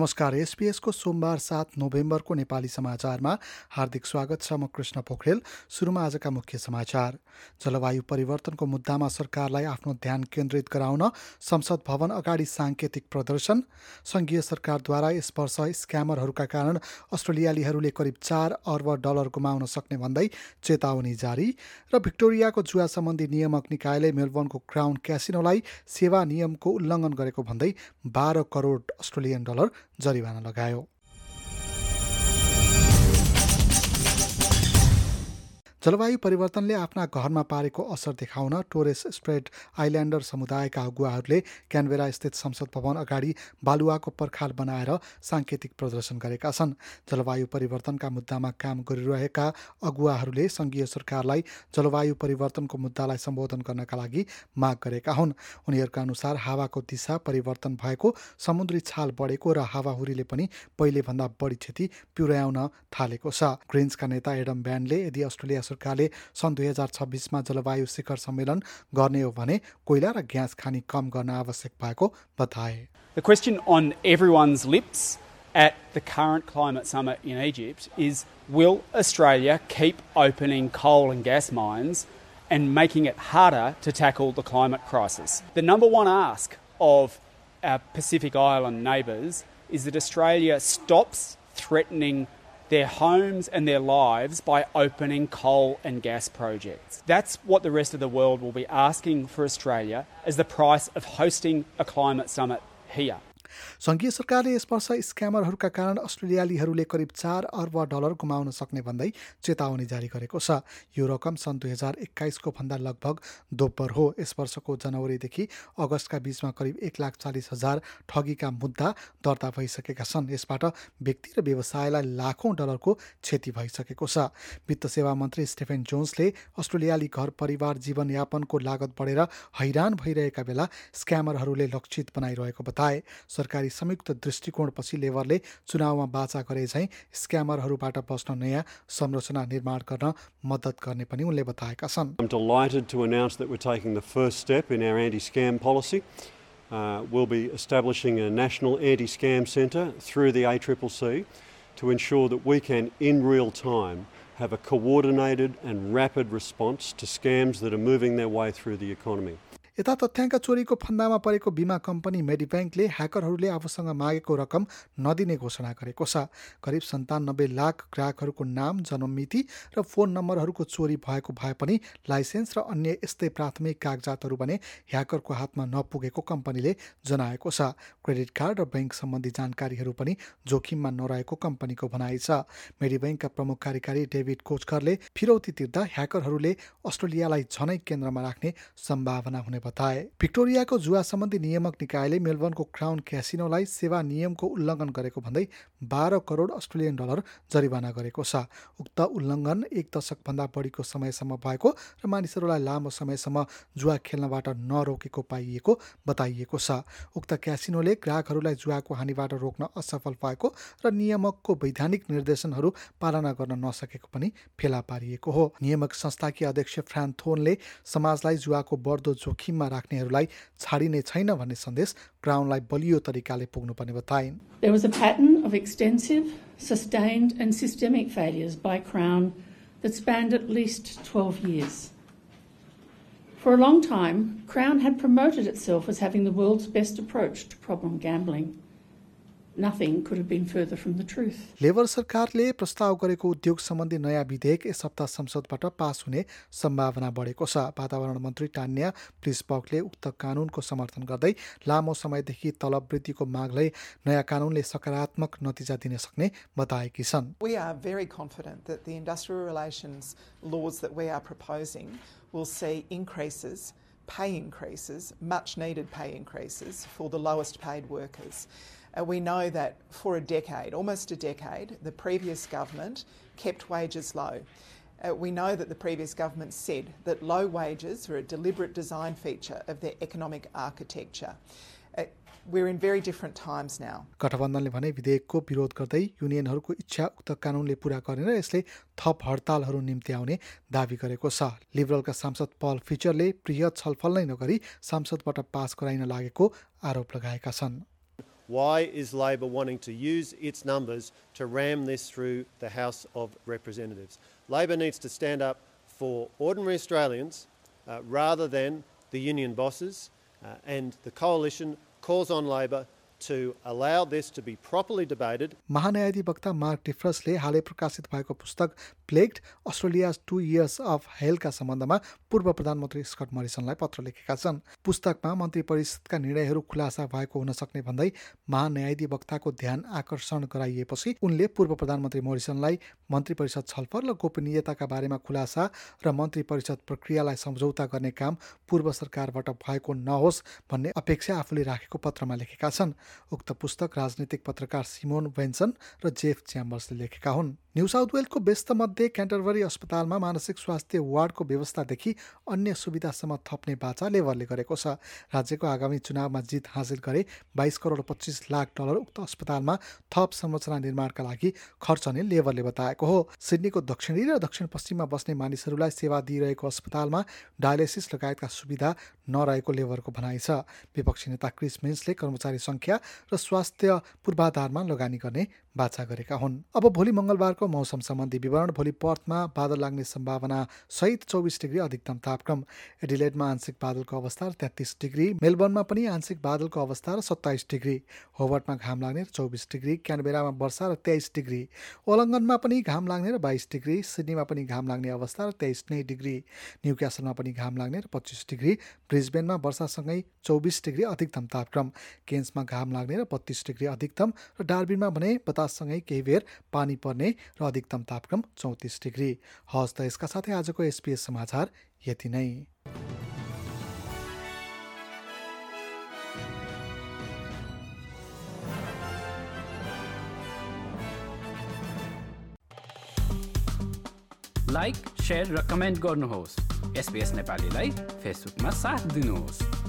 नमस्कार एसपिएसको सोमबार सात नोभेम्बरको नेपाली समाचारमा हार्दिक स्वागत छ म कृष्ण पोखरेल। सुरुमा आजका मुख्य समाचार। जलवायु परिवर्तनको मुद्दामा सरकारलाई आफ्नो ध्यान केन्द्रित गराउन संसद भवन अगाडि साङ्केतिक प्रदर्शन। सङ्घीय सरकारद्वारा यस वर्ष स्क्यामरहरूका कारण अस्ट्रेलियालीहरूले करिब चार अर्ब डलर गुमाउन सक्ने भन्दै चेतावनी जारी र भिक्टोरियाको जुवा सम्बन्धी नियामक निकायले मेलबर्नको क्राउन क्यासिनोलाई सेवा नियमको उल्लङ्घन गरेको भन्दै बाह्र करोड अस्ट्रेलियन डलर जरिवाना लगायो जलवायु परिवर्तनले आफ्ना घरमा पारेको असर देखाउन टोरेस स्प्रेड आइल्यान्डर समुदायका अगुवाहरूले क्यानबेरा स्थित संसद भवन अगाडि बालुवाको पर्खाल बनाएर साङ्केतिक प्रदर्शन गरेका छन्। जलवायु परिवर्तनका मुद्दामा काम गरिरहेका अगुवाहरूले सङ्घीय सरकारलाई जलवायु परिवर्तनको मुद्दालाई सम्बोधन गर्नका लागि माग गरेका हुन्। उनीहरूका अनुसार हावाको दिशा परिवर्तन भएको समुद्री छाल बढेको र हावाहुरीले पनि पहिलेभन्दा बढी क्षति पुर्याउन थालेको छ। ग्रिन्सका नेता एडम ब्यान्डले यदि अस्ट्रेलिया सरकारले सन् दुई हजार छब्बिसमा जलवायु शिखर सम्मेलन गर्ने हो भने कोइला र ग्यास खानी कम गर्न आवश्यक भएको बताए The question on everyone's lips at the current climate summit in Egypt is will Australia keep opening coal and gas mines and making it harder to tackle the climate crisis? The number one ask of our Pacific Island neighbours is that Australia stops threatening their homes and their lives by opening coal and gas projects. That's what the rest of the world will be asking for Australia as the price of hosting a climate summit here. सङ्घीय सरकारले यस वर्ष स्क्यामरहरूका कारण अस्ट्रेलियालीहरूले करिब चार अर्ब dollar गुमाउन सक्ने भन्दै चेतावनी जारी गरेको छ। यो रकम सन् दुई हजार एक्काइसको भन्दा लगभग दोब्बर हो। यस वर्षको जनवरीदेखि अगस्तका बिचमा करिब एक लाख चालिस हजार ठगीका मुद्दा दर्ता भइसकेका छन्। यसबाट व्यक्ति र व्यवसायलाई लाखौँ डलरको क्षति भइसकेको छ। वित्त सेवा मन्त्री स्टेफेन जोन्सले अस्ट्रेलियाली घर परिवार जीवनयापनको लागत बढेर हैरान भइरहेका बेला स्क्यामरहरूले लक्षित बनाइरहेको बताए। सरकारी संयुक्त दृष्टिकोणपछि लेबरले चुनावमा बाचा गरे झैँ स्क्यामरहरूबाट बस्न नयाँ संरचना निर्माण गर्न मद्दत गर्ने पनि उनले बताएका छन्. Uh, we'll be establishing a national anti-scam centre through the ACCC to ensure that we can, in real time, have a coordinated and rapid response to scams that are moving their way through the economy. यता तथ्याङ्क चोरीको फन्दामा परेको बिमा company मेडिब्याङ्कले ह्याकरहरूले आफूसँग मागेको रकम नदिने घोषणा गरेको छ। करिब सन्तानब्बे लाख ग्राहकहरूको नाम जन्ममिति र फोन नम्बरहरूको चोरी भएको भए पनि लाइसेन्स र अन्य यस्तै प्राथमिक कागजातहरू भने ह्याकरको हातमा नपुगेको कम्पनीले जनाएको छ। क्रेडिट कार्ड र ब्याङ्क सम्बन्धी जानकारीहरू पनि जोखिममा नरहेको कम्पनीको भनाइ छ। मेडिब्याङ्कका प्रमुख कार्यकारी डेभिड कोचकरले फिरौती तिर्दा ह्याकरहरूले अस्ट्रेलियालाई झनै केन्द्रमा राख्ने सम्भावना हुने बताए भिक्टोरियाको जुवा सम्बन्धी नियामक निकायले मेलबर्नको क्राउन क्यासिनोलाई सेवा नियमको उल्लङ्घन गरेको भन्दै बाह्र करोड अस्ट्रेलियन डलर जरिवाना गरेको छ। उक्त उल्लङ्घन एक दशकभन्दा बढीको समयसम्म भएको र मानिसहरूलाई लामो समयसम्म जुवा खेल्नबाट नरोकेको पाइएको बताइएको छ। उक्त क्यासिनोले ग्राहकहरूलाई जुवाको हानिबाट रोक्न असफल भएको र नियामकको वैधानिक निर्देशनहरू पालना गर्न नसकेको पनि फेला पारिएको हो। नियामक संस्थाकी अध्यक्ष फ्रान थोनले समाजलाई जुवाको बढ्दो जोखिममा राख्नेहरूलाई छाडिने छैन भन्ने सन्देश क्राउनलाई बलियो तरिकाले पुग्नुपर्ने बताइन् There was a pattern of extensive, sustained, and systemic failures by Crown that spanned at least 12 years. For a long time, Crown had promoted itself as having the world's best approach to problem gambling. Labour सरकारले प्रस्ताव गरेको उद्योग सम्बन्धी नयाँ विधेयक यस हप्ता संसदबाट pass हुने सम्भावना बढेको छ वातावरण मन्त्री टान्या प्लिसपकले उक्त कानुनको समर्थन गर्दै लामो समयदेखि तलब वृद्धिको मागलाई नयाँ कानुनले सकारात्मक नतिजा दिन सक्ने बताएकी छन् We are very confident that the industrial relations laws that we are proposing will see increases, pay increases, much needed pay increases for the lowest paid workers. Uh, we know that for a decade, almost a decade, the previous government kept wages low. Uh, we know that the previous government said that low wages are a deliberate design feature of their economic architecture. Uh, We're in very different times now. गठबन्धनले भने विधेयकको विरोध गर्दै युनियनहरूको इच्छा उक्त कानुनले पूरा गरेर यसले थप हडतालहरू निम्ति आउने दावी गरेको छ लिबरलका सांसद पल फिचरले बृहत छलफल नै नगरी सांसदबाट पास गराइन लागेको आरोप लगाएका छन् why is Labor wanting to use its numbers to ram this through the House of Representatives? Labor needs to stand up for ordinary Australians uh, rather than the union bosses, uh, and the coalition calls on Labor to allow this to be properly debated. महान्यायाधिवक्ता Mark डिफ्रसले हालै प्रकाशित भएको पुस्तक plagued Australia two years of हेलका सम्बन्धमा पूर्व प्रधानमन्त्री Scott मरिसनलाई पत्र लेखेका छन् पुस्तकमा मन्त्री परिषदका निर्णयहरू खुलासा भएको हुन सक्ने भन्दै महान्यायाधिवक्ताको ध्यान आकर्षण गराइएपछि उनले पूर्व प्रधानमन्त्री मोरिसनलाई मन्त्री परिषद छलफल र गोपनीयताका बारेमा खुलासा र मन्त्री परिषद प्रक्रियालाई सम्झौता गर्ने काम पूर्व सरकारबाट भएको नहोस् भन्ने अपेक्षा आफूले राखेको पत्रमा लेखेका छन् उक्त पुस्तक राजनीतिक पत्रकार सिमोन वेन्सन र जेफ च्याम्बर्सले लेखेका हुन्। न्यू साउथ वेल्सको व्यस्तमध्ये क्यान्टरबरी अस्पतालमा मानसिक स्वास्थ्य वार्डको व्यवस्थादेखि अन्य सुविधासम्म थप्ने बाचा लेबरले गरेको छ। राज्यको आगामी चुनावमा जित हासिल गरे बाइस करोड पच्चिस लाख डलर उक्त अस्पतालमा थप संरचना निर्माणका लागि खर्चने लेबरले बताएको हो। सिडनीको दक्षिणी र दक्षिण पश्चिममा बस्ने मानिसहरूलाई सेवा दिइरहेको अस्पतालमा डायलिसिस लगायतका सुविधा नरहेको लेबरको भनाइ छ। विपक्षी नेता क्रिस मिन्सले कर्मचारी सङ्ख्या र स्वास्थ्य पूर्वाधारमा लगानी गर्ने बाछा गरेका हुन्। अब भोलि मङ्गलबारको मौसम सम्बन्धी विवरण भोलि पर्थमा बादल लाग्ने सम्भावना सहित चौबिस डिग्री अधिकतम तापक्रम। एडिलेडमा आंशिक बादलको अवस्था तेत्तिस डिग्री मेलबर्नमा पनि आंशिक बादलको अवस्था र सत्ताइस डिग्री। होवर्टमा घाम लाग्ने र चौबिस डिग्री क्यानबेरामा वर्षा र तेइस डिग्री। ओलङ्गनमा पनि घाम लाग्ने र बाइस डिग्री सिडनीमा पनि घाम लाग्ने अवस्था र तेइस नै डिग्री। न्यू क्यासलमा पनि घाम लाग्ने र पच्चिस डिग्री। ब्रिजबेनमा वर्षासँगै चौबिस डिग्री अधिकतम तापक्रम। केन्समा घाम लाग्ने र बत्तिस डिग्री अधिकतम र डार्बिनमा भने बताससँगै केही बेर पानी पर्ने र अधिकतम तापक्रम चौतिस डिग्री। हवस् त यसका साथै आजको एसपिएस समाचार यति नै। लाइक सेयर र कमेन्ट गर्नुहोस्। एसपिएस नेपालीलाई फेसबुकमा साथ दिनुहोस्।